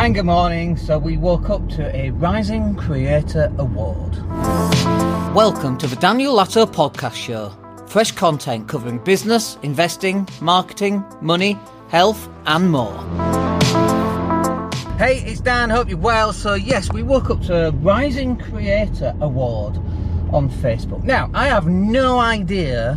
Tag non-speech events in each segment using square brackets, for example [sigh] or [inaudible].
And good morning. So we woke up to a Rising Creator Award. Welcome to the Daniel Latto Podcast Show. Fresh content covering business, investing, marketing, money, health, and more. Hey, it's Dan. Hope you're well. So yes, we woke up to a Rising Creator Award on Facebook. Now, I have no idea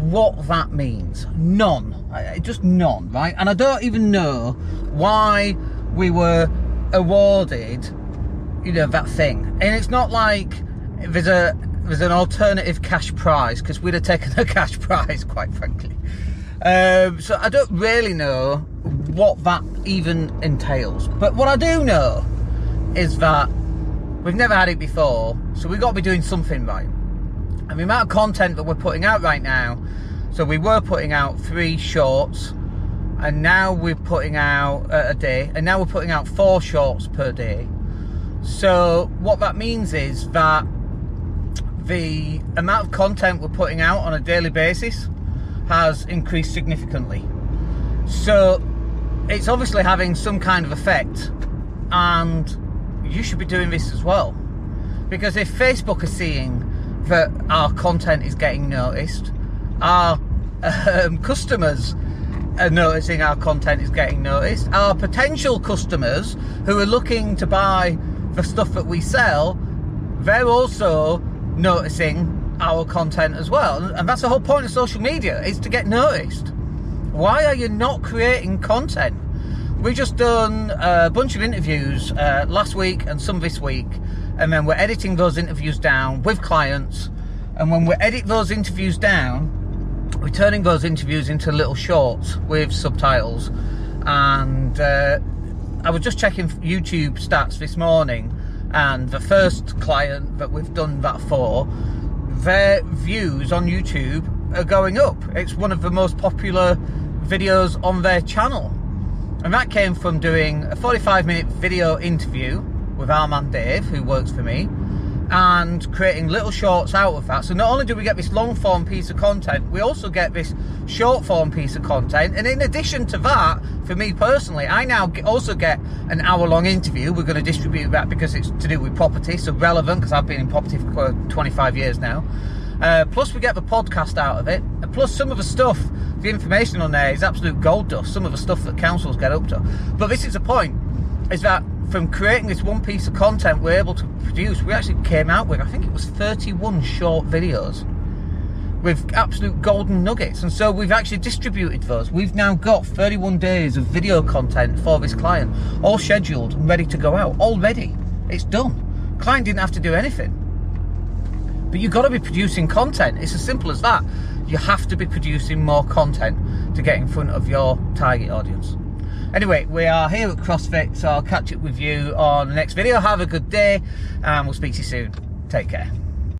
what that means. None. Just none, right? And I don't even know why we were awarded, you know, that thing. And it's not like there's a there's an alternative cash prize because we'd have taken [laughs] a cash prize, quite frankly. Um, so I don't really know what that even entails. But what I do know is that we've never had it before, so we've got to be doing something right. And the amount of content that we're putting out right now, so we were putting out three shorts and now we're putting out uh, a day, and now we're putting out four shorts per day. So what that means is that the amount of content we're putting out on a daily basis has increased significantly. So it's obviously having some kind of effect, and you should be doing this as well. Because if Facebook are seeing that our content is getting noticed, our [laughs] um, customers are noticing our content is getting noticed. Our potential customers who are looking to buy the stuff that we sell, they're also noticing our content as well. And that's the whole point of social media is to get noticed. Why are you not creating content? We just done a bunch of interviews uh, last week and some this week, and then we're editing those interviews down with clients. And when we edit those interviews down, we're turning those interviews into little shorts with subtitles. And uh, I was just checking YouTube stats this morning, and the first client that we've done that for, their views on YouTube are going up. It's one of the most popular videos on their channel. And that came from doing a 45 minute video interview with our man Dave, who works for me, and creating little shorts out of that. So not only do we get this long form piece of content, we also get this short form piece of content. And in addition to that, for me personally, I now also get an hour long interview. We're going to distribute that because it's to do with property, so relevant because I've been in property for 25 years now. Uh, plus, we get the podcast out of it. And plus, some of the stuff, the information on there is absolute gold dust. Some of the stuff that councils get up to. But this is the point: is that from creating this one piece of content we're able to produce, we actually came out with, I think it was 31 short videos with absolute golden nuggets. And so we've actually distributed those. We've now got 31 days of video content for this client, all scheduled and ready to go out already. It's done. Client didn't have to do anything. But you've got to be producing content. It's as simple as that. You have to be producing more content to get in front of your target audience. Anyway, we are here at CrossFit, so I'll catch up with you on the next video. Have a good day, and we'll speak to you soon. Take care.